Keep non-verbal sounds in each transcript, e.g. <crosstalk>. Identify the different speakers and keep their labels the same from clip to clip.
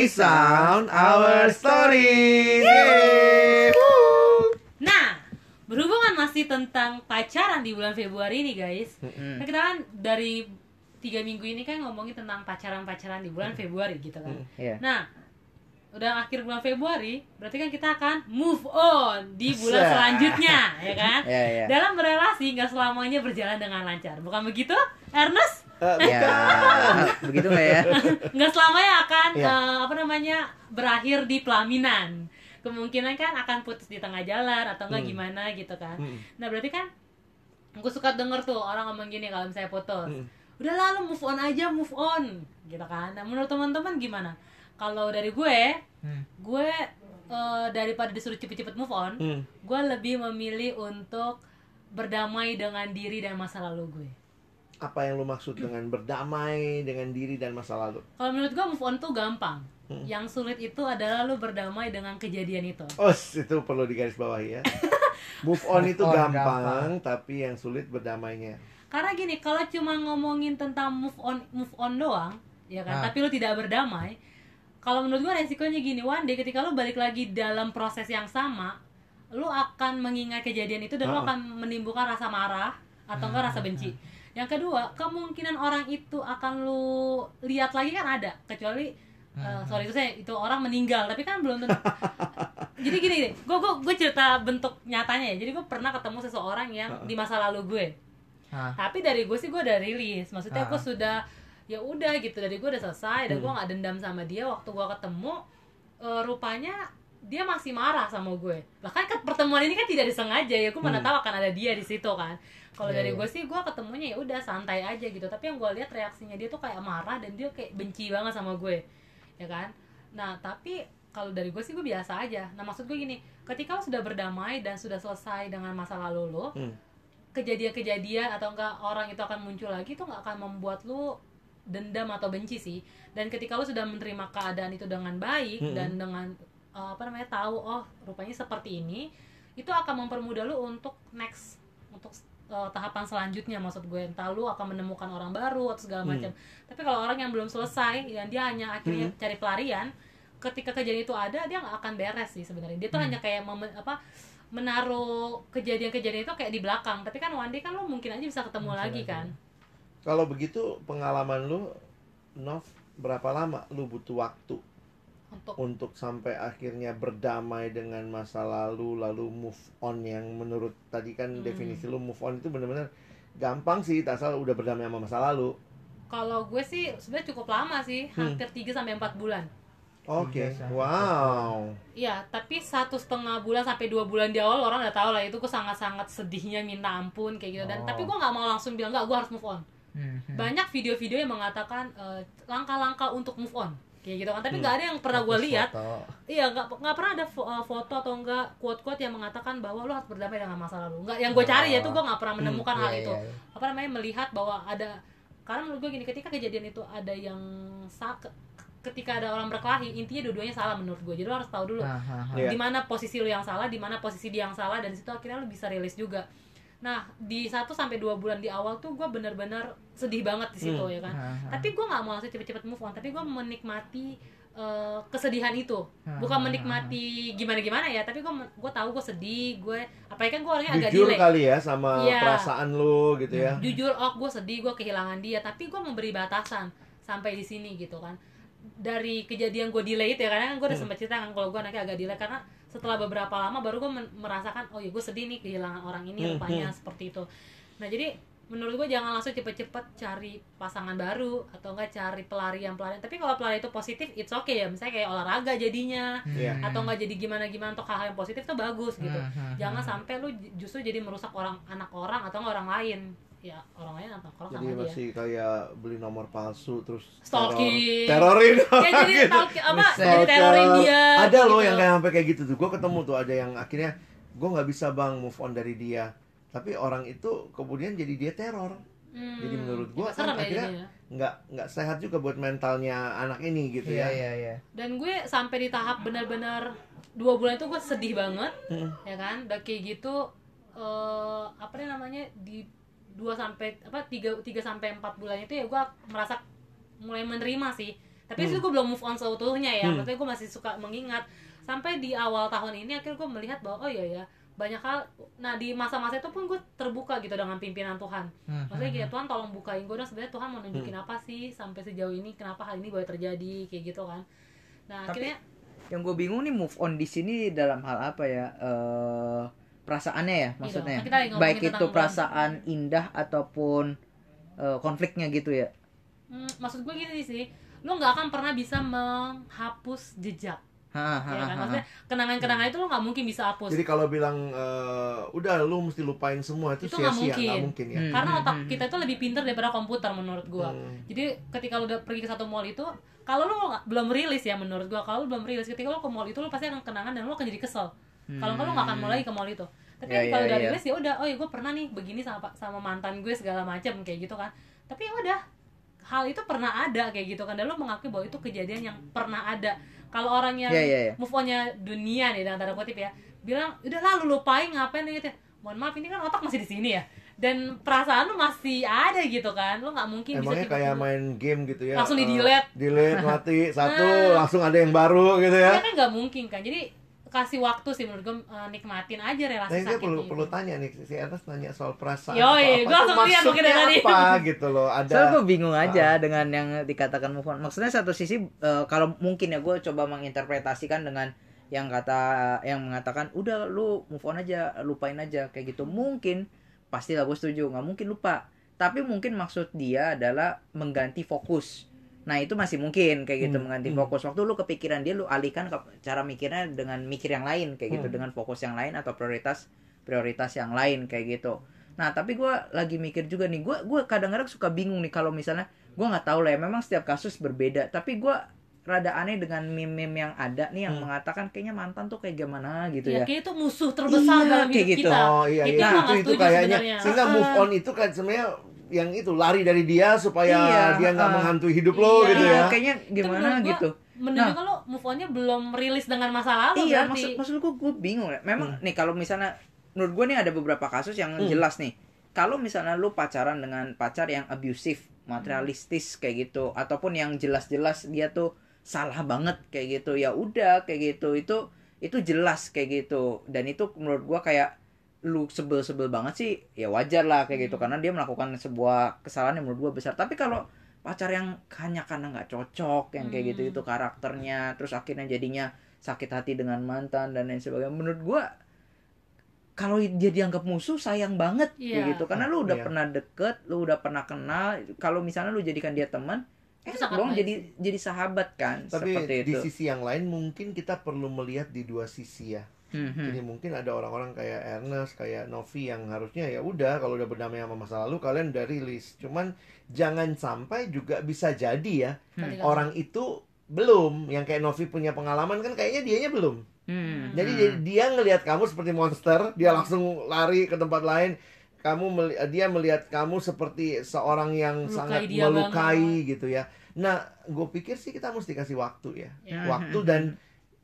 Speaker 1: resound our stories. Yeay. Woo.
Speaker 2: Nah, berhubungan masih tentang pacaran di bulan Februari ini guys.
Speaker 3: Hmm.
Speaker 2: Nah, kita kan dari tiga minggu ini kan ngomongin tentang pacaran-pacaran di bulan Februari gitu kan.
Speaker 3: Iya.
Speaker 2: Nah, udah akhir bulan Februari, berarti kan kita akan move on di bulan selanjutnya, <laughs> ya kan?
Speaker 3: Iya, iya.
Speaker 2: Dalam berrelasi nggak selamanya berjalan dengan lancar, bukan begitu, Ernest?
Speaker 1: Eh,
Speaker 3: Ya, <laughs> begitu nggak ya?
Speaker 2: Nggak selamanya akan
Speaker 1: Iya.
Speaker 2: eh, apa namanya berakhir di pelaminan. Kemungkinan kan akan putus di tengah jalan atau enggak
Speaker 1: Hmm.
Speaker 2: gimana gitu kan.
Speaker 1: Hmm.
Speaker 2: Nah berarti kan gue suka denger tuh orang ngomong gini kalau misalnya putus.
Speaker 1: Hmm.
Speaker 2: Udah lalu move on aja move on gitu kan. Nah menurut teman-teman gimana? Kalau dari gue,
Speaker 3: Hmm.
Speaker 2: gue eh, daripada disuruh cepet-cepet move on,
Speaker 1: Hmm.
Speaker 2: gue lebih memilih untuk berdamai dengan diri dan masa lalu gue.
Speaker 1: Apa yang lu maksud dengan berdamai dengan diri dan masa lalu?
Speaker 2: Kalau menurut gue move on tuh gampang.
Speaker 1: Hmm.
Speaker 2: Yang sulit itu adalah lu berdamai dengan kejadian itu.
Speaker 1: Oh, itu perlu digarisbawahi ya. <laughs> Move on itu
Speaker 3: Move on
Speaker 1: gampang,
Speaker 3: gampang.
Speaker 1: tapi yang sulit berdamainya.
Speaker 2: Karena gini, kalau cuma ngomongin tentang move on move on doang, ya kan,
Speaker 3: Ah.
Speaker 2: tapi lu tidak berdamai, kalau menurut gua resikonya gini, one day ketika lu balik lagi dalam proses yang sama, lu akan mengingat kejadian itu dan lu
Speaker 1: Ah.
Speaker 2: akan menimbulkan rasa marah atau enggak rasa benci. Yang kedua, kemungkinan orang itu akan lu lihat lagi kan ada, kecuali eh, sorry itu saya itu orang meninggal, tapi kan belum tentu. <laughs> jadi gini, gue gue gue cerita bentuk nyatanya ya. Jadi gue pernah ketemu seseorang yang di masa lalu gue
Speaker 3: Hah.
Speaker 2: tapi dari gue sih gue udah rilis maksudnya
Speaker 3: Ah.
Speaker 2: gue sudah ya udah gitu dari gue udah selesai dan
Speaker 1: Hmm.
Speaker 2: gue nggak dendam sama dia waktu gue ketemu eh, rupanya dia masih marah sama gue bahkan kan pertemuan ini kan tidak disengaja ya gue mana
Speaker 1: Hmm.
Speaker 2: tahu akan ada dia di situ kan kalau
Speaker 3: Iya,
Speaker 2: dari
Speaker 3: iya.
Speaker 2: gue sih gue ketemunya ya udah santai aja gitu tapi yang gue lihat reaksinya dia tuh kayak marah dan dia kayak benci banget sama gue ya kan nah tapi kalau dari gue sih gue biasa aja nah maksud gue gini ketika lo sudah berdamai dan sudah selesai dengan masa lalu lo
Speaker 1: Hmm.
Speaker 2: kejadian-kejadian atau enggak orang itu akan muncul lagi itu nggak akan membuat lu dendam atau benci sih dan ketika lu sudah menerima keadaan itu dengan baik
Speaker 1: Mm-mm.
Speaker 2: dan dengan uh, apa namanya tahu oh rupanya seperti ini itu akan mempermudah lu untuk next untuk uh, tahapan selanjutnya maksud gue entah lu akan menemukan orang baru atau segala
Speaker 1: Hmm.
Speaker 2: macam tapi kalau orang yang belum selesai dan dia hanya akhirnya
Speaker 1: Hmm.
Speaker 2: cari pelarian ketika kejadian itu ada dia nggak akan beres sih sebenarnya dia tuh
Speaker 3: Hmm.
Speaker 2: hanya kayak mem- apa menaruh kejadian-kejadian itu kayak di belakang tapi kan one day kan lo mungkin aja bisa ketemu
Speaker 3: Bisa
Speaker 2: lagi
Speaker 3: lagi.
Speaker 2: kan
Speaker 1: Kalau begitu pengalaman lu, Nov, berapa lama lu butuh waktu
Speaker 2: untuk
Speaker 1: untuk sampai akhirnya berdamai dengan masa lalu lalu move on yang menurut tadi kan
Speaker 2: Hmm.
Speaker 1: definisi lu move on itu benar-benar gampang sih asal udah berdamai sama masa lalu.
Speaker 2: kalau gue sih sebenarnya cukup lama sih
Speaker 1: Hmm.
Speaker 2: hampir 3 sampai empat bulan
Speaker 1: Oke,
Speaker 3: sampai
Speaker 1: wow.
Speaker 2: Iya, tapi satu setengah bulan sampai dua bulan di awal orang udah tahu lah itu gue sangat-sangat sedihnya minta ampun kayak gitu dan
Speaker 3: Oh.
Speaker 2: tapi gue nggak mau langsung bilang nggak gue harus move on.
Speaker 3: Hmm, hmm.
Speaker 2: Banyak video-video yang mengatakan eh, langkah-langkah untuk move on kayak gitu kan tapi
Speaker 1: Hmm.
Speaker 2: nggak ada yang pernah gue lihat. Iya, nggak nggak pernah ada fo- uh, foto atau enggak quote-quote yang mengatakan bahwa lo harus berdamai dengan masa lalu. Enggak, yang gue cari ya tuh gue nggak pernah
Speaker 1: Hmm,
Speaker 2: menemukan hal
Speaker 3: Iya,
Speaker 2: itu.
Speaker 3: iya, iya.
Speaker 2: Apa namanya melihat bahwa ada karena menurut gue gini, ketika kejadian itu ada yang sa ke- ketika ada orang berkelahi, intinya dua-duanya salah menurut gue. Jadi lo harus tahu dulu.
Speaker 1: Iya.
Speaker 2: di mana posisi lo yang salah, di mana posisi dia yang salah dan di situ akhirnya lo bisa rilis juga. Nah, di 1 sampai 2 bulan di awal tuh gue bener-bener sedih banget di situ
Speaker 1: Hmm.
Speaker 2: ya kan.
Speaker 3: Hah, hah.
Speaker 2: Tapi gue nggak mau langsung cepet-cepet move on, tapi gue menikmati eh, kesedihan itu bukan menikmati gimana gimana ya tapi gue gue tahu gue sedih gue apalagi kan gue orangnya agak
Speaker 1: Jujur
Speaker 2: delay
Speaker 1: kali ya sama
Speaker 2: Iya.
Speaker 1: perasaan lu gitu ya.
Speaker 2: jujur oh gue sedih gue kehilangan dia tapi gue memberi batasan sampai di sini gitu kan dari kejadian gue delay itu ya karena kan gue udah
Speaker 1: Hmm.
Speaker 2: sempet cerita kan kalau gue anaknya agak delay karena setelah beberapa lama baru gue merasakan oh ya gue sedih nih kehilangan orang ini
Speaker 1: Hmm,
Speaker 2: rupanya
Speaker 1: hmm.
Speaker 2: seperti itu nah jadi menurut gue jangan langsung cepet-cepet cari pasangan baru atau enggak cari pelarian pelarian tapi kalau pelarian itu positif it's okay ya misalnya kayak olahraga jadinya
Speaker 1: Iya.
Speaker 3: Hmm.
Speaker 2: atau enggak jadi gimana gimana untuk hal-hal yang positif tuh bagus gitu
Speaker 3: Hmm, hmm,
Speaker 2: jangan
Speaker 3: hmm.
Speaker 2: sampai lu justru jadi merusak orang anak orang atau orang lain ya orang lain orang
Speaker 1: Jadi
Speaker 2: sama dia
Speaker 1: masih kayak beli nomor palsu terus
Speaker 2: Stalking.
Speaker 1: teror, terorin
Speaker 2: ya jadi <laughs>
Speaker 1: gitu.
Speaker 2: stalking apa jadi terorin dia
Speaker 1: ada loh
Speaker 2: gitu.
Speaker 1: yang kayak sampai kayak gitu tuh gue ketemu tuh ada yang akhirnya gue nggak bisa bang move on dari dia tapi orang itu kemudian jadi dia teror
Speaker 2: Hmm,
Speaker 1: jadi menurut gua
Speaker 2: ya, serem
Speaker 1: kan
Speaker 2: ya
Speaker 1: akhirnya-
Speaker 2: jadinya.
Speaker 1: nggak nggak sehat juga buat mentalnya anak ini gitu
Speaker 3: Iya,
Speaker 1: ya
Speaker 3: iya, iya.
Speaker 2: dan gue sampai di tahap benar-benar dua bulan itu gue sedih banget
Speaker 1: Mm.
Speaker 2: ya kan udah kayak gitu eh apa namanya di dua sampai apa tiga tiga sampai empat bulan itu ya gue merasa mulai menerima sih. Tapi itu gue belum move on seutuhnya ya.
Speaker 1: Hmm.
Speaker 2: maksudnya gue masih suka mengingat. Sampai di awal tahun ini akhirnya gue melihat bahwa oh iya ya banyak hal nah di masa-masa itu pun gue terbuka gitu dengan pimpinan Tuhan.
Speaker 3: Hmm,
Speaker 2: maksudnya
Speaker 3: hmm,
Speaker 2: kayak Tuhan tolong bukain gue dong sebenarnya Tuhan mau nunjukin apa sih sampai sejauh ini kenapa hal ini boleh terjadi kayak gitu kan. Nah
Speaker 3: Tapi-
Speaker 2: akhirnya
Speaker 3: yang gue bingung nih move on di sini dalam hal apa ya? Eh perasaannya ya maksudnya
Speaker 2: kita lagi ngomongin
Speaker 3: baik itu perasaan indah ataupun eh, konfliknya gitu ya?
Speaker 2: Hmm, maksud gue gini sih lo nggak akan pernah bisa menghapus jejak.
Speaker 3: Ha, ha,
Speaker 2: ya kan? maksudnya kenangan-kenangan itu lo nggak mungkin bisa hapus.
Speaker 1: Jadi kalau bilang eh, udah lu mesti lupain semua itu
Speaker 2: Itu
Speaker 1: sia-sia
Speaker 2: mungkin.
Speaker 1: nggak mungkin. ya.
Speaker 3: Hmm,
Speaker 2: karena
Speaker 3: hmm,
Speaker 2: otak
Speaker 3: hmm,
Speaker 2: kita itu lebih pintar daripada komputer menurut gua.
Speaker 1: Hmm.
Speaker 2: jadi ketika lu udah pergi ke satu mall itu kalau lu nggak- belum rilis ya menurut gua. Kalau lu belum rilis ketika lu ke mall itu lu pasti akan kenangan dan lu akan jadi kesel kalau enggak lu nggak akan mau lagi ke mall itu tapi
Speaker 3: Ya,
Speaker 2: kalau
Speaker 3: ya,
Speaker 2: udah
Speaker 3: ya.
Speaker 2: rilis ya udah oh ya gue pernah nih begini sama sama mantan gue segala macam kayak gitu kan tapi ya udah hal itu pernah ada kayak gitu kan dan lu mengakui bahwa itu kejadian yang pernah ada kalau orang yang
Speaker 3: Ya, ya, ya.
Speaker 2: move onnya dunia nih dalam tanda kutip ya bilang udah lah lu lupain ngapain gitu mohon maaf ini kan otak masih di sini ya dan perasaan lu masih ada gitu kan lu nggak mungkin
Speaker 1: Emangnya
Speaker 2: bisa
Speaker 1: kayak main game gitu ya.
Speaker 2: Langsung
Speaker 1: eh,
Speaker 2: di-delete.
Speaker 1: delete mati <laughs> satu
Speaker 2: Nah.
Speaker 1: langsung ada yang baru gitu
Speaker 2: ya
Speaker 1: ya.
Speaker 2: kan nggak mungkin kan jadi kasih waktu sih menurut gue eh, nikmatin aja relasi
Speaker 1: Nah, ini
Speaker 2: sakit
Speaker 1: perlu
Speaker 2: gitu.
Speaker 1: perlu tanya nih si Ernest nanya soal perasaan.
Speaker 2: Yoi,
Speaker 1: atau
Speaker 2: gua langsung lihat mungkin dari tadi.
Speaker 1: apa <laughs> gitu loh. Ada
Speaker 3: Soalnya gue bingung aja
Speaker 1: Ah.
Speaker 3: dengan yang dikatakan move on. Maksudnya satu sisi eh, kalau mungkin ya gue coba menginterpretasikan dengan yang kata yang mengatakan udah lu move on aja, lupain aja kayak gitu. Mungkin pastilah gue setuju, nggak mungkin lupa. Tapi mungkin maksud dia adalah mengganti fokus. Nah itu masih mungkin kayak gitu
Speaker 1: Hmm,
Speaker 3: mengganti
Speaker 1: hmm.
Speaker 3: fokus. Waktu lu kepikiran dia lu alihkan ke cara mikirnya dengan mikir yang lain kayak gitu
Speaker 1: Hmm.
Speaker 3: dengan fokus yang lain atau prioritas prioritas yang lain kayak gitu. Nah tapi gue lagi mikir juga nih, gue gue kadang-kadang suka bingung nih kalau misalnya gue nggak tahu lah ya, memang setiap kasus berbeda. Tapi gue rada aneh dengan meme-meme yang ada nih yang
Speaker 1: Hmm.
Speaker 3: mengatakan kayaknya mantan tuh kayak gimana gitu
Speaker 2: ya
Speaker 3: ya.
Speaker 2: kayak itu musuh terbesar
Speaker 3: Iya,
Speaker 2: dalam
Speaker 3: kayak
Speaker 2: hidup
Speaker 3: gitu.
Speaker 2: kita
Speaker 1: Oh iya iya
Speaker 2: gua
Speaker 1: itu itu kayaknya
Speaker 2: sebenarnya.
Speaker 1: sehingga move on itu kan sebenarnya yang itu lari dari dia supaya
Speaker 3: Iya,
Speaker 1: dia nggak
Speaker 3: ah.
Speaker 1: menghantui hidup lo
Speaker 2: Iya,
Speaker 1: gitu
Speaker 3: Iya,
Speaker 1: ya.
Speaker 3: kayaknya
Speaker 2: Itu
Speaker 3: gimana
Speaker 2: menurut gua
Speaker 3: gitu.
Speaker 2: menunjukkan lo move onnya belum rilis dengan masa lalu
Speaker 3: iya,
Speaker 2: berarti
Speaker 3: maksud maksud gue gue bingung ya. Memang
Speaker 1: Hmm.
Speaker 3: nih kalau misalnya menurut gue nih ada beberapa kasus yang
Speaker 1: Hmm.
Speaker 3: jelas nih. Kalau misalnya lu pacaran dengan pacar yang abusive, materialistis kayak gitu, ataupun yang jelas-jelas dia tuh salah banget kayak gitu, ya udah kayak gitu. Itu itu jelas kayak gitu. Dan itu menurut gua kayak lu sebel-sebel banget sih, ya wajar lah kayak gitu
Speaker 2: Hmm.
Speaker 3: karena dia melakukan sebuah kesalahan yang menurut gua besar. Tapi kalau pacar yang hanya karena nggak cocok yang kayak
Speaker 2: Hmm.
Speaker 3: gitu itu karakternya terus akhirnya jadinya sakit hati dengan mantan dan lain sebagainya menurut gua kalau dia dianggap musuh sayang banget kayak
Speaker 2: Iya.
Speaker 3: gitu karena lu udah
Speaker 1: Iya.
Speaker 3: pernah deket lu udah pernah kenal kalau misalnya lu jadikan dia teman enak
Speaker 2: sangat
Speaker 3: dong jadi jadi sahabat kan
Speaker 1: Tapi
Speaker 3: seperti
Speaker 1: di
Speaker 3: itu
Speaker 1: sisi yang lain mungkin kita perlu melihat di dua sisi ya.
Speaker 3: Hmm, hmm.
Speaker 1: Jadi mungkin ada orang-orang kayak Ernest, kayak Novi yang harusnya ya udah kalau udah berdamai sama masa lalu kalian udah rilis. Cuman jangan sampai juga bisa jadi ya
Speaker 2: Kali-kali.
Speaker 1: orang itu belum yang kayak Novi punya pengalaman kan kayaknya dianya belum.
Speaker 3: Hmm,
Speaker 1: Jadi
Speaker 3: hmm.
Speaker 1: dia- ngelihat kamu seperti monster, dia langsung lari ke tempat lain. Kamu meli- dia melihat kamu seperti seorang yang
Speaker 2: Melukai
Speaker 1: sangat melukai gitu ya. Nah, gue pikir sih kita mesti kasih waktu ya,
Speaker 2: Ya.
Speaker 1: waktu dan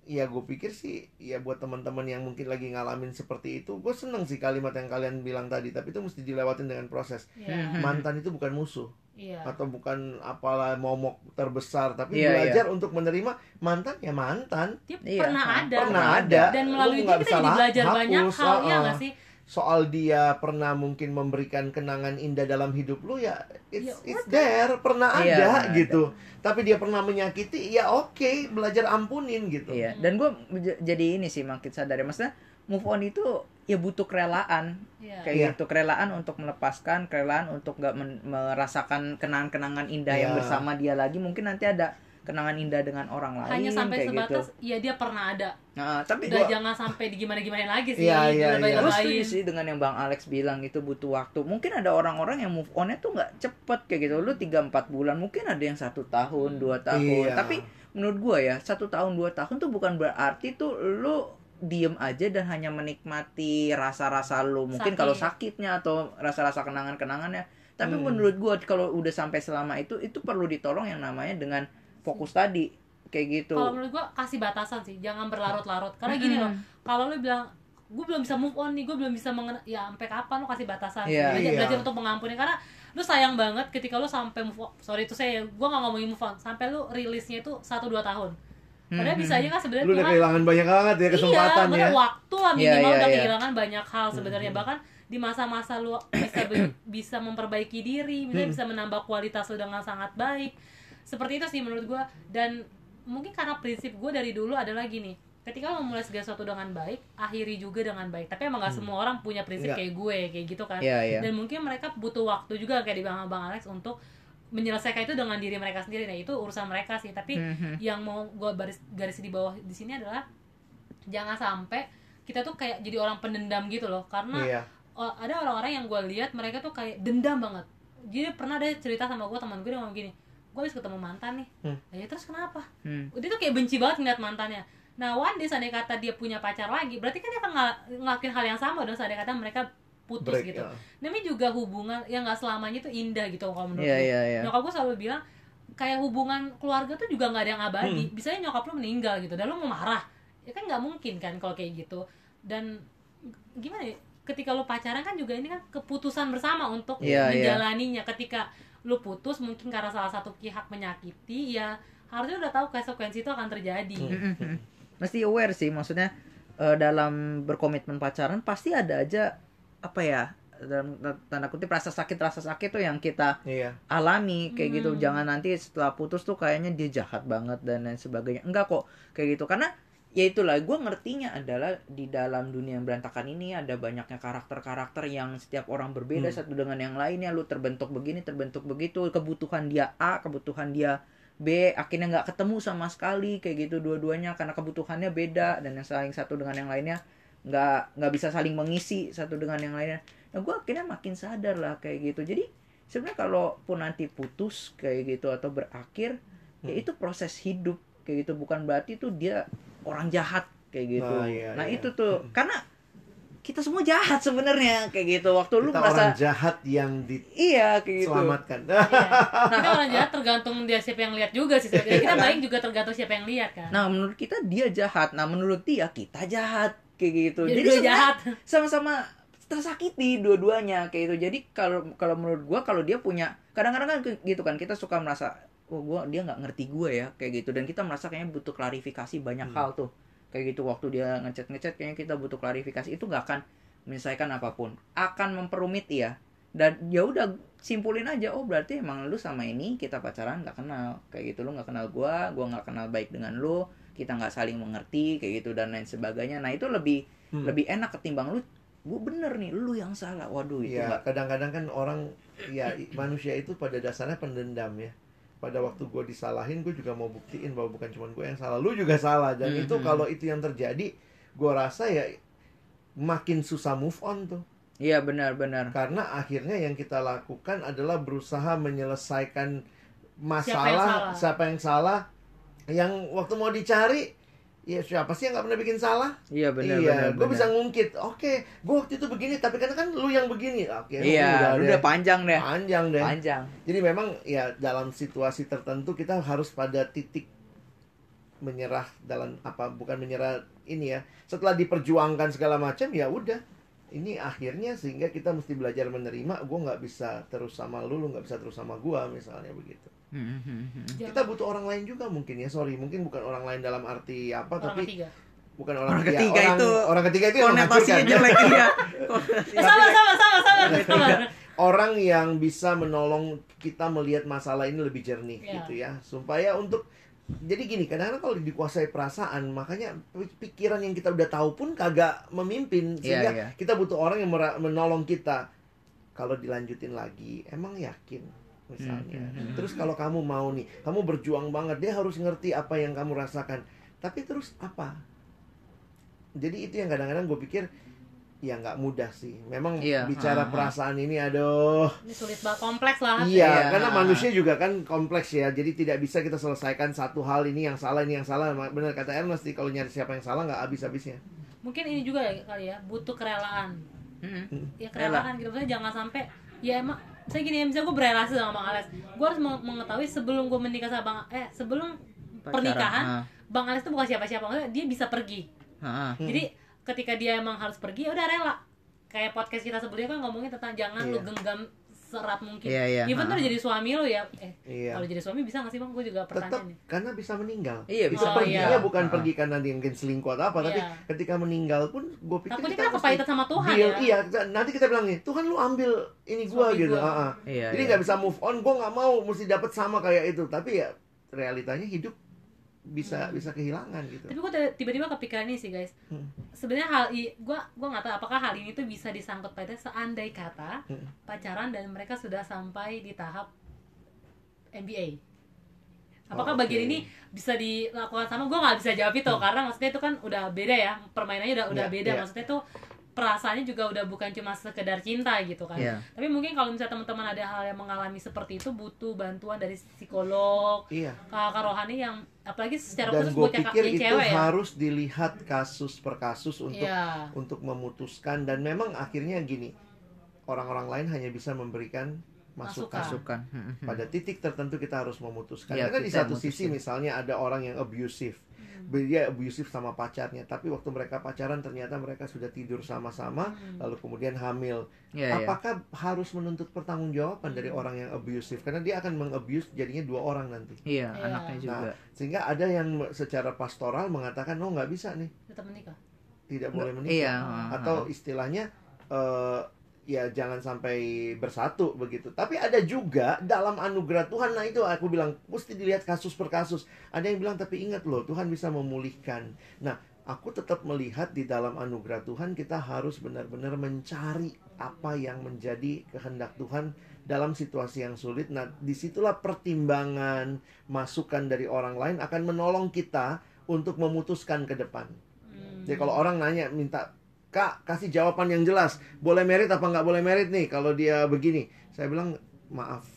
Speaker 1: ya gue pikir sih ya buat teman-teman yang mungkin lagi ngalamin seperti itu, gue seneng sih kalimat yang kalian bilang tadi. Tapi itu mesti dilewatin dengan proses.
Speaker 2: Iya.
Speaker 3: Hmm.
Speaker 1: Mantan itu bukan musuh
Speaker 2: Iya.
Speaker 1: atau bukan apalah momok terbesar, tapi
Speaker 3: Iya,
Speaker 1: belajar untuk menerima mantan ya mantan.
Speaker 2: Dia
Speaker 3: Iya,
Speaker 2: pernah ada.
Speaker 1: pernah ada.
Speaker 2: Dan
Speaker 1: Lu
Speaker 2: melalui itu kita
Speaker 1: bisa
Speaker 2: jadi belajar
Speaker 1: hapus,
Speaker 2: banyak hal ya
Speaker 1: uh-uh.
Speaker 2: nggak sih?
Speaker 1: Soal dia pernah mungkin memberikan kenangan indah dalam hidup lu ya it's,
Speaker 2: Ya
Speaker 1: it's there pernah
Speaker 3: Iya,
Speaker 1: ada gitu tapi dia pernah menyakiti ya oke belajar ampunin gitu
Speaker 3: Iya, dan gue jadi ini sih makin sadar ya maksudnya move on itu ya butuh kerelaan
Speaker 2: Iya.
Speaker 3: kayak
Speaker 1: Iya.
Speaker 3: gitu kerelaan untuk melepaskan kerelaan untuk nggak men- merasakan kenangan-kenangan indah yang
Speaker 1: Iya.
Speaker 3: bersama dia lagi mungkin nanti ada kenangan indah dengan orang lain
Speaker 2: Hanya sampai
Speaker 3: kayak gitu
Speaker 2: sebatas ya dia pernah ada.
Speaker 3: nah, tapi
Speaker 2: Udah
Speaker 3: gua-
Speaker 2: jangan sampai digimana-gimanain lagi sih.
Speaker 1: Iya, iya,
Speaker 3: gue
Speaker 2: dilebay-lebayin.
Speaker 3: setuju sih dengan yang Bang Alex bilang itu butuh waktu. Mungkin ada orang-orang yang move on-nya tuh nggak cepet kayak gitu. Lu 3-4 bulan, mungkin ada yang satu tahun, dua tahun.
Speaker 1: Iya.
Speaker 3: Tapi menurut gua ya, satu tahun, dua tahun tuh bukan berarti tuh lu diem aja dan hanya menikmati rasa-rasa lu. Mungkin
Speaker 2: Sakit.
Speaker 3: kalau sakitnya atau rasa-rasa kenangan-kenangannya. Tapi
Speaker 1: Hmm.
Speaker 3: menurut gua kalau udah sampai selama itu, itu perlu ditolong yang namanya dengan fokus tadi. Kayak gitu.
Speaker 2: Kalau menurut gua kasih batasan sih, jangan berlarut-larut. Karena gini loh, kalau lu bilang gue belum bisa move on nih gue belum bisa mengen ya sampai kapan lo kasih batasan
Speaker 3: Iya.
Speaker 2: belajar,
Speaker 1: Iya.
Speaker 2: belajar untuk mengampuni karena lu sayang banget ketika lu sampai move on sorry itu saya gue nggak ngomongin move on sampai lu rilisnya itu satu dua tahun padahal
Speaker 3: Hmm,
Speaker 2: bisa aja kan sebenarnya
Speaker 1: Lu udah kehilangan banyak banget ya kesempatan
Speaker 2: iya, bener,
Speaker 1: ya.
Speaker 2: waktu lah
Speaker 3: Iya,
Speaker 2: minimal
Speaker 3: iya,
Speaker 2: udah
Speaker 3: iya.
Speaker 2: kehilangan banyak hal sebenarnya bahkan di masa-masa lu bisa bisa memperbaiki diri, misalnya bisa menambah kualitas lu dengan sangat baik. Seperti itu sih menurut gua dan mungkin karena prinsip gue dari dulu adalah gini. Ketika lo memulai segala sesuatu dengan baik, akhiri juga dengan baik. Tapi emang gak semua orang punya prinsip
Speaker 1: Nggak.
Speaker 2: kayak gue, kayak gitu kan.
Speaker 3: Iya, iya.
Speaker 2: Dan mungkin mereka butuh waktu juga kayak di Bang Bang Alex untuk menyelesaikan itu dengan diri mereka sendiri. Nah, itu urusan mereka sih. Tapi
Speaker 3: Mhm.
Speaker 2: yang mau gue garis garis di bawah di sini adalah jangan sampai kita tuh kayak jadi orang pendendam gitu loh karena oh, ada orang-orang yang gue lihat mereka tuh kayak dendam banget jadi pernah ada cerita sama gue teman gue dia ngomong gini gue habis ketemu mantan nih
Speaker 1: Hmm.
Speaker 2: ya terus kenapa
Speaker 3: Hmm.
Speaker 2: dia tuh kayak benci banget ngeliat mantannya nah one day seandainya kata dia punya pacar lagi berarti kan dia akan ngel- ngelakuin hal yang sama dong seandainya kata mereka putus
Speaker 1: Break,
Speaker 2: gitu
Speaker 1: ya.
Speaker 2: namanya juga hubungan yang nggak selamanya tuh indah gitu kalau menurut
Speaker 3: Iya,
Speaker 2: gue
Speaker 3: iya, iya.
Speaker 2: nyokap gue selalu bilang kayak hubungan keluarga tuh juga nggak ada yang
Speaker 1: Hmm.
Speaker 2: abadi bisanya nyokap lu meninggal gitu dan lu mau marah ya kan nggak mungkin kan kalau kayak gitu dan gimana ya ketika lu pacaran kan juga ini kan keputusan bersama untuk
Speaker 3: Iya, iya.
Speaker 2: menjalaninya ketika lu putus mungkin karena salah satu pihak menyakiti ya harusnya udah tahu konsekuensi itu akan terjadi.
Speaker 3: Mesti aware sih maksudnya eh, dalam berkomitmen pacaran pasti ada aja apa ya dalam tanda kutip rasa sakit rasa sakit tuh yang kita
Speaker 1: Iya.
Speaker 3: alami kayak gitu.
Speaker 2: Hmm.
Speaker 3: jangan nanti setelah putus tuh kayaknya dia jahat banget dan lain sebagainya. Enggak kok kayak gitu. Karena ya itulah gue ngertinya adalah di dalam dunia yang berantakan ini ada banyaknya karakter-karakter yang setiap orang berbeda
Speaker 1: Hmm.
Speaker 3: satu dengan yang lainnya lu terbentuk begini terbentuk begitu kebutuhan dia A kebutuhan dia B akhirnya nggak ketemu sama sekali kayak gitu dua-duanya karena kebutuhannya beda dan yang saling satu dengan yang lainnya nggak nggak bisa saling mengisi satu dengan yang lainnya nah gue akhirnya makin sadar lah kayak gitu jadi sebenarnya kalaupun nanti putus kayak gitu atau berakhir ya
Speaker 1: Hmm.
Speaker 3: itu proses hidup kayak gitu bukan berarti tuh dia orang jahat kayak gitu
Speaker 1: Nah, iya,
Speaker 3: nah
Speaker 1: iya.
Speaker 3: itu tuh
Speaker 1: Mm. <laughs>
Speaker 3: karena kita semua jahat sebenarnya kayak gitu waktu lu
Speaker 1: Kita
Speaker 3: merasa
Speaker 1: orang jahat yang
Speaker 3: iya kayak gitu
Speaker 1: diselamatkan.
Speaker 2: Iya. <laughs> Tapi orang jahat tergantung dia siapa yang lihat juga sih sebenarnya. kita baik juga tergantung siapa yang lihat kan
Speaker 3: nah menurut kita dia jahat nah menurut dia kita jahat kayak gitu
Speaker 2: jadi,
Speaker 3: jadi
Speaker 2: jahat
Speaker 3: sama-sama tersakiti dua-duanya kayak itu jadi kalau kalau menurut gua kalau dia punya kadang-kadang kan gitu kan kita suka merasa oh gua dia nggak ngerti gua ya kayak gitu. Dan kita merasa kayaknya butuh klarifikasi banyak
Speaker 1: Hmm.
Speaker 3: hal tuh. Kayak gitu waktu dia ngechat ngechat kayaknya kita butuh klarifikasi. Itu nggak akan menyelesaikan apa pun. Akan memperumit ya dan ya udah simpulin aja oh berarti emang lu sama ini kita pacaran nggak kenal. Kayak gitu lu nggak kenal gua gua nggak kenal baik dengan lu kita nggak saling mengerti kayak gitu dan lain sebagainya. Nah itu lebih
Speaker 1: Hmm.
Speaker 3: lebih enak ketimbang lu gue bener nih lu yang salah. Waduh itu nggak
Speaker 1: kadang-kadang kan orang ya manusia itu pada dasarnya pendendam ya. Pada waktu gue disalahin, gue juga mau buktiin bahwa bukan cuma gue yang salah, lu juga salah. Dan itu
Speaker 3: Mhm.
Speaker 1: kalau itu yang terjadi, gue rasa ya makin susah move on tuh.
Speaker 3: iya benar-benar
Speaker 1: Karena akhirnya yang kita lakukan adalah berusaha menyelesaikan
Speaker 2: Siapa yang
Speaker 1: masalah
Speaker 2: salah?
Speaker 1: siapa yang salah. Yang waktu mau dicari, ya siapa sih yang nggak pernah bikin salah?
Speaker 3: iya benar
Speaker 1: iya,
Speaker 3: benar
Speaker 1: gue bisa ngungkit. Oke, gue waktu itu begini, tapi karena kan lu yang begini. Oke,
Speaker 3: iya
Speaker 1: udah,
Speaker 3: lu udah panjang deh
Speaker 1: panjang deh.
Speaker 3: panjang
Speaker 1: Jadi memang ya dalam situasi tertentu kita harus pada titik menyerah dalam apa bukan menyerah ini ya. Setelah diperjuangkan segala macam ya udah. Ini akhirnya sehingga kita mesti belajar menerima. Gue nggak bisa terus sama lu, lu nggak bisa terus sama gua misalnya begitu.
Speaker 2: Jangan-
Speaker 1: Kita butuh orang lain juga mungkin ya. Sorry, mungkin bukan orang lain dalam arti apa,
Speaker 2: orang
Speaker 1: tapi
Speaker 2: ketiga
Speaker 1: bukan orang,
Speaker 3: Orang
Speaker 1: ya,
Speaker 3: ketiga
Speaker 1: orang,
Speaker 3: itu
Speaker 1: orang ketiga itu yang
Speaker 3: konotasinya jelek iya
Speaker 2: eh, sama sama sama sama sama
Speaker 1: orang yang bisa menolong kita melihat masalah ini lebih jernih
Speaker 2: Ya.
Speaker 1: gitu ya supaya untuk jadi gini kadang-kadang kalau dikuasai perasaan makanya pikiran yang kita udah tahu pun kagak memimpin.
Speaker 3: Iya,
Speaker 1: sehingga
Speaker 3: iya.
Speaker 1: kita butuh orang yang menolong kita. Kalau dilanjutin lagi emang yakin misalnya.
Speaker 3: Hmm, hmm, hmm.
Speaker 1: terus kalau kamu mau nih kamu berjuang banget dia harus ngerti apa yang kamu rasakan. Tapi terus apa? Jadi itu yang kadang-kadang gue pikir ya nggak mudah sih memang
Speaker 3: Iya,
Speaker 1: bicara
Speaker 3: ah.
Speaker 1: perasaan ini aduh
Speaker 2: ini sulit banget kompleks lah
Speaker 1: Iya,
Speaker 3: Iya.
Speaker 1: karena manusia juga kan kompleks ya. Jadi tidak bisa kita selesaikan satu hal ini yang salah, ini yang salah. Benar kata Ernest nih, kalau nyari siapa yang salah nggak habis-habisnya.
Speaker 2: mungkin ini juga ya kali ya butuh kerelaan
Speaker 3: Mm-mm.
Speaker 2: ya kerelaan gitu maksudnya jangan sampai ya emang saya gini ya misalnya gue berrelasi sama bang Alex gue harus meng- mengetahui sebelum gue menikah sama bang eh sebelum
Speaker 3: Pacaran,
Speaker 2: pernikahan
Speaker 3: ah.
Speaker 2: bang Alex itu bukan siapa-siapa maksudnya dia bisa pergi
Speaker 3: Ah, ah.
Speaker 1: Hmm.
Speaker 2: jadi ketika dia emang harus pergi ya udah rela kayak podcast kita sebelumnya kan ngomongin tentang jangan lu
Speaker 1: Iya.
Speaker 2: genggam serat mungkin
Speaker 3: Iya, iya.
Speaker 2: even tuh udah jadi suami lo ya eh
Speaker 1: Iya.
Speaker 2: kalau jadi suami bisa gak sih bang gue juga
Speaker 1: tetap
Speaker 2: pertanyaan nih
Speaker 1: karena bisa meninggal.
Speaker 3: Iya, bisa
Speaker 1: perginya
Speaker 2: meninggal.
Speaker 1: bukan
Speaker 3: Ah.
Speaker 1: pergi karena dia mungkin selingkuh atau apa, tapi
Speaker 2: Iya.
Speaker 1: ketika meninggal pun gue pikir
Speaker 2: takutnya
Speaker 1: kita
Speaker 2: kepahitan sama Tuhan
Speaker 1: deal.
Speaker 2: ya
Speaker 1: Iya, nanti kita bilang nih, Tuhan lu ambil ini gua
Speaker 2: Suami
Speaker 1: gitu.
Speaker 2: gua.
Speaker 1: ah, ah.
Speaker 3: Iya,
Speaker 1: Jadi
Speaker 3: iya.
Speaker 1: nggak bisa move on, gue nggak mau mesti dapat sama kayak itu. Tapi ya realitanya hidup bisa
Speaker 2: Hmm.
Speaker 1: bisa kehilangan gitu.
Speaker 2: tapi gue tiba-tiba kepikiran ini sih guys
Speaker 1: Hmm.
Speaker 2: sebenarnya hal i gue gue nggak tahu apakah hal ini tuh bisa disangkut pada seandai kata
Speaker 1: Hmm.
Speaker 2: pacaran dan mereka sudah sampai di tahap NBA apakah
Speaker 1: Oh,
Speaker 2: bagian
Speaker 1: oke.
Speaker 2: ini bisa dilakukan sama gue nggak bisa jawab itu karena maksudnya itu kan udah beda ya permainannya udah udah
Speaker 1: Iya,
Speaker 2: beda
Speaker 1: iya.
Speaker 2: maksudnya tuh perasaannya juga udah bukan cuma sekedar cinta gitu kan
Speaker 3: Iya.
Speaker 2: tapi mungkin kalau misalnya teman-teman ada hal yang mengalami seperti itu butuh bantuan dari psikolog
Speaker 1: Iya.
Speaker 2: kakak rohani yang apalagi secara
Speaker 1: Dan
Speaker 2: khusus buat kakak
Speaker 1: pikir
Speaker 2: yang
Speaker 1: itu
Speaker 2: cewek ya
Speaker 1: harus dilihat kasus per kasus untuk
Speaker 2: Iya.
Speaker 1: untuk memutuskan dan memang akhirnya gini orang-orang lain hanya bisa memberikan masukan.
Speaker 2: Masukan.
Speaker 1: Pada titik tertentu kita harus memutuskan.
Speaker 3: Iya,
Speaker 1: Karena di
Speaker 3: kita
Speaker 1: satu sisi misalnya ada orang yang abusive.
Speaker 2: Hmm.
Speaker 1: Dia abusive sama pacarnya, tapi waktu mereka pacaran ternyata mereka sudah tidur sama-sama,
Speaker 2: Hmm.
Speaker 1: lalu kemudian hamil.
Speaker 3: Iya, iya.
Speaker 1: Apakah harus menuntut pertanggungjawaban dari
Speaker 2: Hmm.
Speaker 1: orang yang abusive? Karena dia akan mengabuse jadinya dua orang nanti.
Speaker 3: Iya,
Speaker 2: Iya.
Speaker 3: anaknya juga.
Speaker 1: Sehingga ada yang secara pastoral mengatakan, oh nggak bisa nih,
Speaker 2: tetap menikah
Speaker 1: tidak boleh menikah.
Speaker 3: Iya.
Speaker 1: atau istilahnya eh, ya jangan sampai bersatu begitu. Tapi ada juga dalam anugerah Tuhan, nah itu aku bilang mesti dilihat kasus per kasus. Ada yang bilang tapi ingat loh Tuhan bisa memulihkan. Nah aku tetap melihat di dalam anugerah Tuhan kita harus benar-benar mencari apa yang menjadi kehendak Tuhan dalam situasi yang sulit. Nah di situlah pertimbangan masukan dari orang lain akan menolong kita untuk memutuskan ke depan. Jadi kalau orang nanya minta Kak kasih jawaban yang jelas. Boleh merit apa nggak boleh merit nih kalau dia begini? Saya bilang maaf.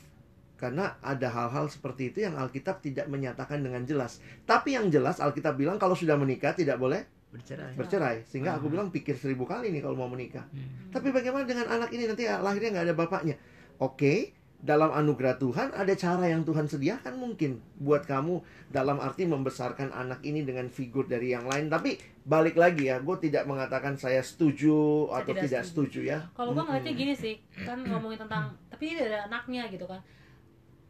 Speaker 1: Karena ada hal-hal seperti itu yang Alkitab tidak menyatakan dengan jelas. Tapi yang jelas Alkitab bilang kalau sudah menikah tidak boleh
Speaker 3: Bercerai.
Speaker 1: bercerai. Sehingga aku
Speaker 3: Ah.
Speaker 1: bilang pikir seribu kali nih kalau mau menikah.
Speaker 3: Hmm.
Speaker 1: tapi bagaimana dengan anak ini? Nanti lahirnya nggak ada bapaknya. Oke dalam anugerah Tuhan ada cara yang Tuhan sediakan mungkin buat kamu dalam arti membesarkan anak ini dengan figur dari yang lain tapi balik lagi ya gue tidak mengatakan saya setuju
Speaker 2: Saya
Speaker 1: atau
Speaker 2: tidak
Speaker 1: tidak,
Speaker 2: setuju.
Speaker 1: setuju. ya
Speaker 2: kalau gue ngeliatnya gini sih kan ngomongin tentang tapi ini ada anaknya gitu kan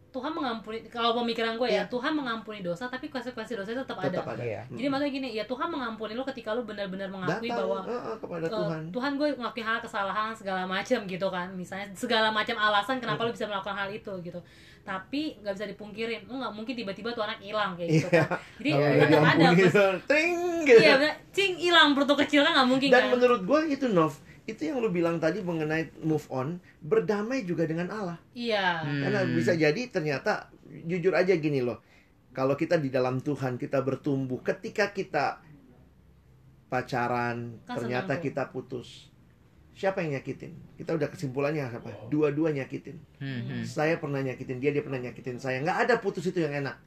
Speaker 2: Tuhan mengampuni kalau pemikiran gue ya
Speaker 1: Iya.
Speaker 2: Tuhan mengampuni dosa tapi konsekuensi dosa tetap,
Speaker 1: tetap
Speaker 2: ada
Speaker 1: ada
Speaker 3: Iya.
Speaker 2: jadi maksudnya gini ya Tuhan mengampuni lo ketika lo benar-benar mengakui
Speaker 1: datang
Speaker 2: bahwa
Speaker 1: eh, kepada
Speaker 2: eh,
Speaker 1: Tuhan
Speaker 2: Tuhan gue ngelakuin hal kesalahan segala macam gitu kan misalnya segala macam alasan kenapa lo bisa melakukan hal itu gitu tapi nggak bisa dipungkirin lo nggak mungkin tiba-tiba tuh anak hilang kayak gitu
Speaker 1: Iya.
Speaker 2: kan jadi
Speaker 1: nggak
Speaker 2: tetap ada
Speaker 1: diampuni,
Speaker 2: plus- <laughs>
Speaker 1: ting gitu.
Speaker 2: iya cing hilang perut kecil kan nggak mungkin
Speaker 1: dan
Speaker 2: kan
Speaker 1: menurut gue itu Nov itu yang lu bilang tadi mengenai move on berdamai juga dengan Allah
Speaker 2: iya
Speaker 3: Hmm.
Speaker 1: Karena bisa jadi ternyata jujur aja gini loh. Kalau kita di dalam Tuhan kita bertumbuh, ketika kita pacaran,
Speaker 2: Kan
Speaker 1: ternyata kita putus. Siapa yang nyakitin? Kita udah kesimpulannya apa? Dua-dua nyakitin.
Speaker 3: Hmm, hmm.
Speaker 1: Saya pernah nyakitin dia, dia pernah nyakitin saya. Nggak ada putus itu yang enak.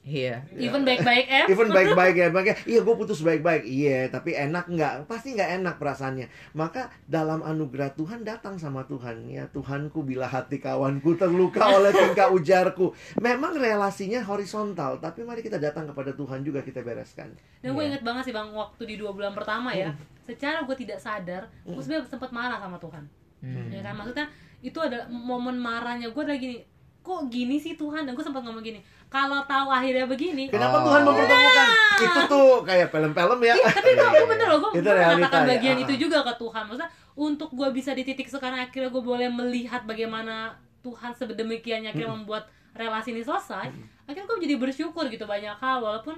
Speaker 3: Iya.
Speaker 2: even baik-baik eh
Speaker 1: Even baik-baik ya, makanya iya gue putus baik-baik, iya, tapi enak nggak? Pasti nggak enak perasaannya. Maka dalam anugerah Tuhan datang sama Tuhan ya Tuhanku bila hati kawanku terluka <laughs> oleh tingkah ujarku. Memang relasinya horizontal, tapi mari kita datang kepada Tuhan juga kita bereskan.
Speaker 2: Dan gue
Speaker 3: Iya.
Speaker 2: inget banget sih bang waktu di dua bulan pertama ya, secara gue tidak sadar, gue
Speaker 1: Mm.
Speaker 2: sebenarnya sempat marah sama Tuhan.
Speaker 3: Hmm.
Speaker 2: Ya kan maksudnya itu ada momen marahnya gue lagi gini, kok gini sih Tuhan? Dan gue sempat ngomong gini, kalau tahu akhirnya begini,
Speaker 1: Kenapa
Speaker 3: Oh.
Speaker 1: Tuhan mempertemukan? Itu tuh kayak film-film ya.
Speaker 2: Iya, tapi gue gue bener loh, gue mengatakan
Speaker 1: ya,
Speaker 2: bagian
Speaker 1: ah.
Speaker 2: itu juga ke Tuhan. Maksudnya untuk gue bisa di titik sekarang akhirnya gue boleh melihat bagaimana Tuhan sedemikiannya akhirnya membuat relasi ini selesai. Akhirnya gue jadi bersyukur gitu banyak hal walaupun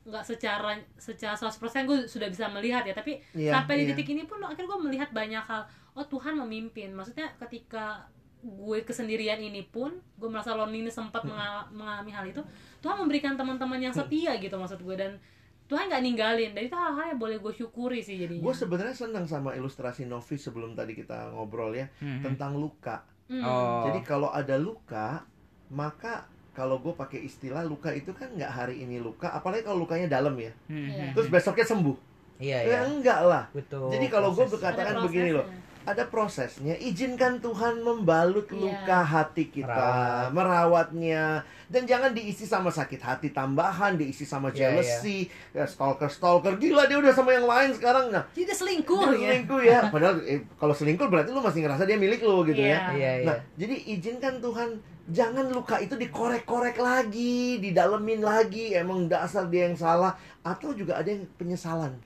Speaker 2: nggak secara secara 100% gue sudah bisa melihat ya tapi
Speaker 1: Iya,
Speaker 2: sampai di
Speaker 1: iya.
Speaker 2: titik ini pun akhirnya gue melihat banyak hal oh Tuhan memimpin maksudnya ketika gue kesendirian ini pun gue merasa lonely ini sempat mengal- mengalami hal itu Tuhan memberikan teman-teman yang setia gitu maksud gue dan Tuhan nggak ninggalin dan itu hal-hal yang boleh gue syukuri sih jadinya
Speaker 1: Gue sebenarnya senang sama ilustrasi Novi sebelum tadi kita ngobrol ya
Speaker 3: Hmm.
Speaker 1: tentang luka.
Speaker 2: Hmm.
Speaker 3: Oh.
Speaker 1: Jadi kalau ada luka, maka kalau gue pakai istilah luka itu kan nggak hari ini luka, apalagi kalau lukanya dalam ya.
Speaker 3: Hmm,
Speaker 2: Iya.
Speaker 3: hmm.
Speaker 1: Terus besoknya sembuh.
Speaker 3: Iya,
Speaker 1: Ya
Speaker 3: iya.
Speaker 1: enggak lah.
Speaker 3: Betul.
Speaker 1: Jadi kalau gue berkatakan begini loh. Ada prosesnya. Izinkan Tuhan membalut
Speaker 2: Iya.
Speaker 1: luka hati kita,
Speaker 3: Merawat.
Speaker 1: merawatnya, dan jangan diisi sama sakit hati tambahan, diisi sama
Speaker 3: Iya,
Speaker 1: jealousy, ya, stalker stalker gila dia udah sama yang lain sekarang. Nah,
Speaker 2: Jadi dia selingkuh
Speaker 1: dia
Speaker 2: ya.
Speaker 1: selingkuh ya. Padahal eh, kalau selingkuh berarti lu masih ngerasa dia milik lu gitu
Speaker 2: Iya.
Speaker 1: ya.
Speaker 3: Iya, iya.
Speaker 1: Nah, jadi izinkan Tuhan jangan luka itu dikorek-korek lagi, didalemin lagi, emang dasar dia yang salah atau juga ada yang penyesalan.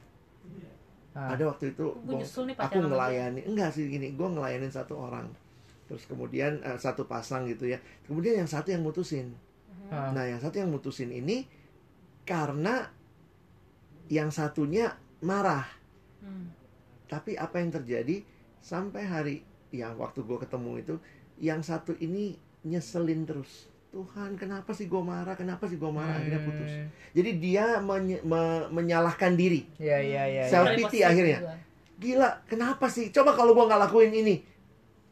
Speaker 3: Ah.
Speaker 1: Ada waktu itu
Speaker 2: Gua nih
Speaker 1: aku ngelayani, enggak sih gini, gue ngelayanin satu orang. Terus kemudian eh, satu pasang gitu ya. Kemudian yang satu yang mutusin.
Speaker 3: Ah.
Speaker 1: Nah, yang satu yang mutusin ini karena yang satunya marah.
Speaker 2: Hmm.
Speaker 1: Tapi apa yang terjadi sampai hari yang waktu gue ketemu itu, yang satu ini nyeselin terus. Tuhan, kenapa sih gue marah? Kenapa sih gue marah? Akhirnya putus.
Speaker 3: Hmm.
Speaker 1: Jadi dia menye- me- menyalahkan diri.
Speaker 3: Iya, iya, iya.
Speaker 1: Self
Speaker 2: Mulai
Speaker 1: pity
Speaker 2: positif
Speaker 1: akhirnya.
Speaker 2: juga.
Speaker 1: Gila, kenapa sih? Coba kalau gue nggak lakuin ini.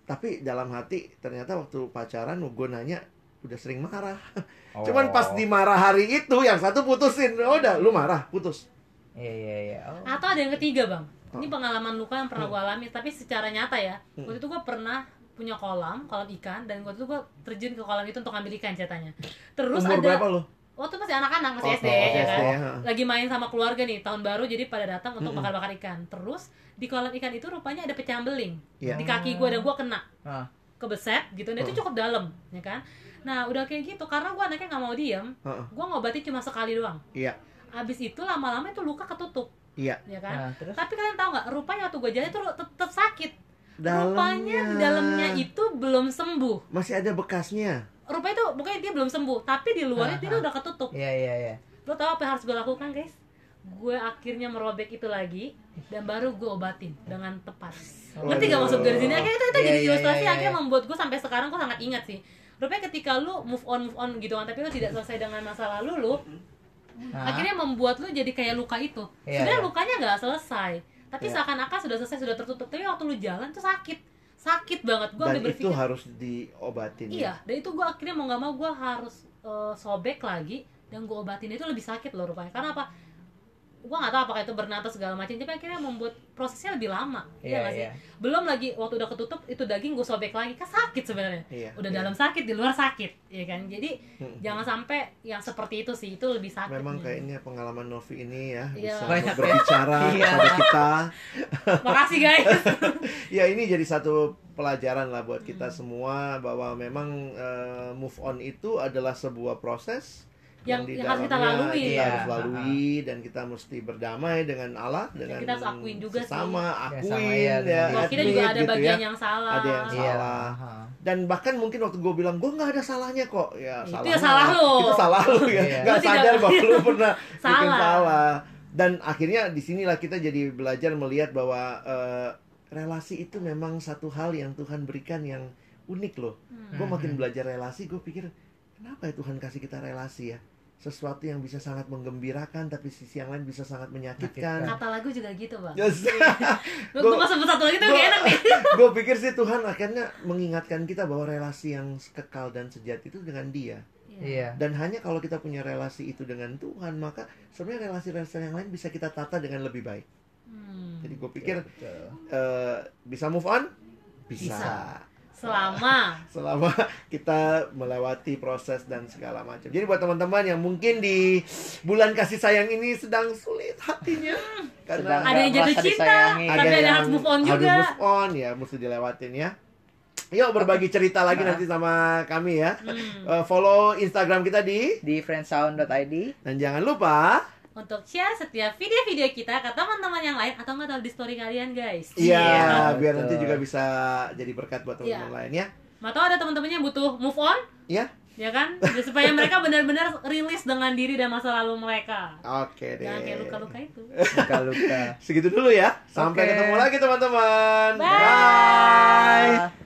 Speaker 1: Tapi dalam hati ternyata waktu pacaran gue nanya udah sering marah.
Speaker 3: Oh. <laughs>
Speaker 1: Cuman pas di marah hari itu yang satu putusin. Oh, udah, lu marah, putus.
Speaker 3: Iya, iya, iya. Oh.
Speaker 2: Atau ada yang ketiga bang. Ini
Speaker 1: Oh.
Speaker 2: pengalaman luka yang pernah
Speaker 1: Hmm.
Speaker 2: gue alami, tapi secara nyata ya.
Speaker 1: Hmm.
Speaker 2: Waktu itu gue pernah punya kolam, kolam ikan, dan waktu itu gue terjun ke kolam itu untuk ambil ikan ceritanya. Terus
Speaker 1: Umur
Speaker 2: ada,
Speaker 1: berapa lu?
Speaker 2: waktu masih anak-anak masih
Speaker 1: Oh,
Speaker 2: SD,
Speaker 1: masih
Speaker 2: ya
Speaker 1: SD,
Speaker 2: kan.
Speaker 1: ya.
Speaker 2: Lagi main sama keluarga nih tahun baru, jadi pada datang untuk bakar-bakar ikan. Terus di kolam ikan itu rupanya ada pecahan beling
Speaker 1: Iya.
Speaker 2: di kaki gue dan gue kena
Speaker 3: Ah.
Speaker 2: kebeset gitu. Dan itu
Speaker 1: Oh.
Speaker 2: cukup dalam, ya kan. Nah udah kayak gitu karena gue anaknya nggak mau diem,
Speaker 1: Heeh.
Speaker 2: gue ngobatin cuma sekali doang.
Speaker 1: Iya.
Speaker 2: Abis itu lama-lama itu luka ketutup,
Speaker 1: Iya.
Speaker 2: ya kan.
Speaker 3: Nah, terus
Speaker 2: Tapi kalian tahu nggak, rupanya waktu gue jalan itu tetap sakit. Rupanya di dalamnya itu belum sembuh.
Speaker 1: masih ada bekasnya.
Speaker 2: Rupanya itu pokoknya dia belum sembuh, tapi di luarnya dia
Speaker 3: Aha.
Speaker 2: udah ketutup.
Speaker 3: Iya, iya, iya.
Speaker 2: Lo tau apa yang harus gue lakukan guys? Gue akhirnya merobek itu lagi dan baru gue obatin dengan tepat. Ngerti gak maksud gue di sini? Akhirnya itu, itu
Speaker 3: Iya,
Speaker 2: jadi
Speaker 3: iya,
Speaker 2: ilustrasi
Speaker 3: iya,
Speaker 2: akhirnya
Speaker 3: iya.
Speaker 2: membuat gue sampai sekarang gue sangat ingat sih. Rupanya ketika lu move on move on gitu kan, tapi lu tidak selesai dengan masa lalu lu,
Speaker 3: Nah,
Speaker 2: akhirnya membuat lu jadi kayak luka itu.
Speaker 3: Iya,
Speaker 2: Sebenarnya
Speaker 3: iya.
Speaker 2: lukanya nggak selesai, tapi
Speaker 1: Iya.
Speaker 2: seakan-akan sudah selesai sudah tertutup. Tapi waktu lu jalan tuh sakit, sakit banget. Gue
Speaker 1: Dan
Speaker 2: sampai
Speaker 1: itu
Speaker 2: berpikir,
Speaker 1: harus diobatin. ya.
Speaker 2: iya. Dan itu gue akhirnya mau nggak mau gue harus eh, sobek lagi dan gue obatin itu lebih sakit loh rupanya. Karena apa? Gue nggak tahu apakah itu bernapas segala macam, tapi akhirnya membuat prosesnya lebih lama. Iya
Speaker 3: Iya,
Speaker 2: nggak sih?
Speaker 3: iya.
Speaker 2: Belum lagi waktu udah ketutup itu daging gue sobek lagi, kan sakit sebenarnya.
Speaker 1: Iya.
Speaker 2: Udah
Speaker 1: iya.
Speaker 2: dalam sakit, di luar sakit, ya kan? Jadi jangan sampai yang seperti itu sih, itu lebih sakit.
Speaker 1: Memang kayaknya pengalaman Novi ini ya
Speaker 2: Iya.
Speaker 1: bisa
Speaker 3: Banyak ya.
Speaker 1: berbicara <laughs>
Speaker 3: Iya.
Speaker 1: kepada kita. <laughs>
Speaker 2: Makasih guys. <laughs>
Speaker 1: Ya ini jadi satu pelajaran lah buat kita
Speaker 2: Hmm.
Speaker 1: semua bahwa memang eh, move on itu adalah sebuah proses
Speaker 2: Yang-
Speaker 1: di
Speaker 2: yang harus kita lalui.
Speaker 1: kita
Speaker 3: Iya.
Speaker 1: harus lalui dan kita mesti berdamai dengan Allah dengan
Speaker 2: kita harus akuin juga
Speaker 3: Ya,
Speaker 1: akuin
Speaker 3: sama
Speaker 1: ya,
Speaker 3: ya, dengan-
Speaker 2: Bahwa kita juga ada
Speaker 1: gitu
Speaker 2: bagian
Speaker 1: ya.
Speaker 2: yang salah.
Speaker 1: Ada yang
Speaker 3: Iya.
Speaker 1: salah.
Speaker 3: Aha.
Speaker 1: dan bahkan mungkin waktu gue bilang gue nggak ada salahnya kok ya
Speaker 2: Itu
Speaker 1: salah
Speaker 2: ya salah lu.
Speaker 1: itu salah lu ya
Speaker 3: Iya.
Speaker 1: nggak sadar bahwa lu <laughs> pernah bikin
Speaker 2: Salah.
Speaker 1: salah dan akhirnya di sinilah kita jadi belajar melihat bahwa eh, relasi itu memang satu hal yang Tuhan berikan yang unik loh
Speaker 2: Hmm.
Speaker 1: gue makin belajar relasi gue pikir kenapa ya Tuhan kasih kita relasi ya sesuatu yang bisa sangat menggembirakan tapi sisi yang lain bisa sangat menyakitkan
Speaker 2: Kata lagu juga gitu bang.
Speaker 1: Yes.
Speaker 2: Gue mau sebut satu lagi tuh gak enak nih. <laughs>
Speaker 1: gue pikir sih Tuhan akhirnya mengingatkan kita bahwa relasi yang kekal dan sejati itu dengan Dia.
Speaker 3: Iya.
Speaker 1: Dan hanya kalau kita punya relasi itu dengan Tuhan, maka sebenarnya relasi-relasi yang lain bisa kita tata dengan lebih baik.
Speaker 2: Hmm.
Speaker 1: Jadi gue pikir
Speaker 3: Betul.
Speaker 1: eh, bisa move on, bisa.
Speaker 2: Bisa. Selama
Speaker 1: Selama kita melewati proses dan segala macam. Jadi buat teman-teman yang mungkin di bulan kasih sayang ini sedang sulit hatinya,
Speaker 3: Sedang
Speaker 2: ada yang jatuh cinta,
Speaker 3: disayangi.
Speaker 2: tapi ada yang harus move on
Speaker 1: harus
Speaker 2: juga.
Speaker 1: move on ya, mesti dilewatin ya. Yuk berbagi cerita lagi
Speaker 3: Nah.
Speaker 1: nanti sama kami ya.
Speaker 2: Hmm.
Speaker 1: Eh, follow Instagram kita di
Speaker 3: di friendsound.id
Speaker 1: dan jangan lupa
Speaker 2: Untuk share setiap video-video kita ke teman-teman yang lain atau nggak tahu di story kalian guys.
Speaker 1: Iya,
Speaker 3: Iya,
Speaker 1: biar
Speaker 3: betul.
Speaker 1: nanti juga bisa jadi berkat buat teman-teman
Speaker 2: Iya.
Speaker 1: lain ya.
Speaker 2: Atau ada teman-temannya yang butuh move on,
Speaker 1: Iya.
Speaker 2: ya kan? Ya, supaya mereka benar-benar rilis dengan diri dan masa lalu mereka.
Speaker 1: Oke deh.
Speaker 2: Jangan kayak luka-luka itu.
Speaker 3: luka-luka <laughs>
Speaker 1: Segitu dulu ya. Sampai
Speaker 3: Oke.
Speaker 1: ketemu lagi teman-teman.
Speaker 2: Bye.
Speaker 1: Bye.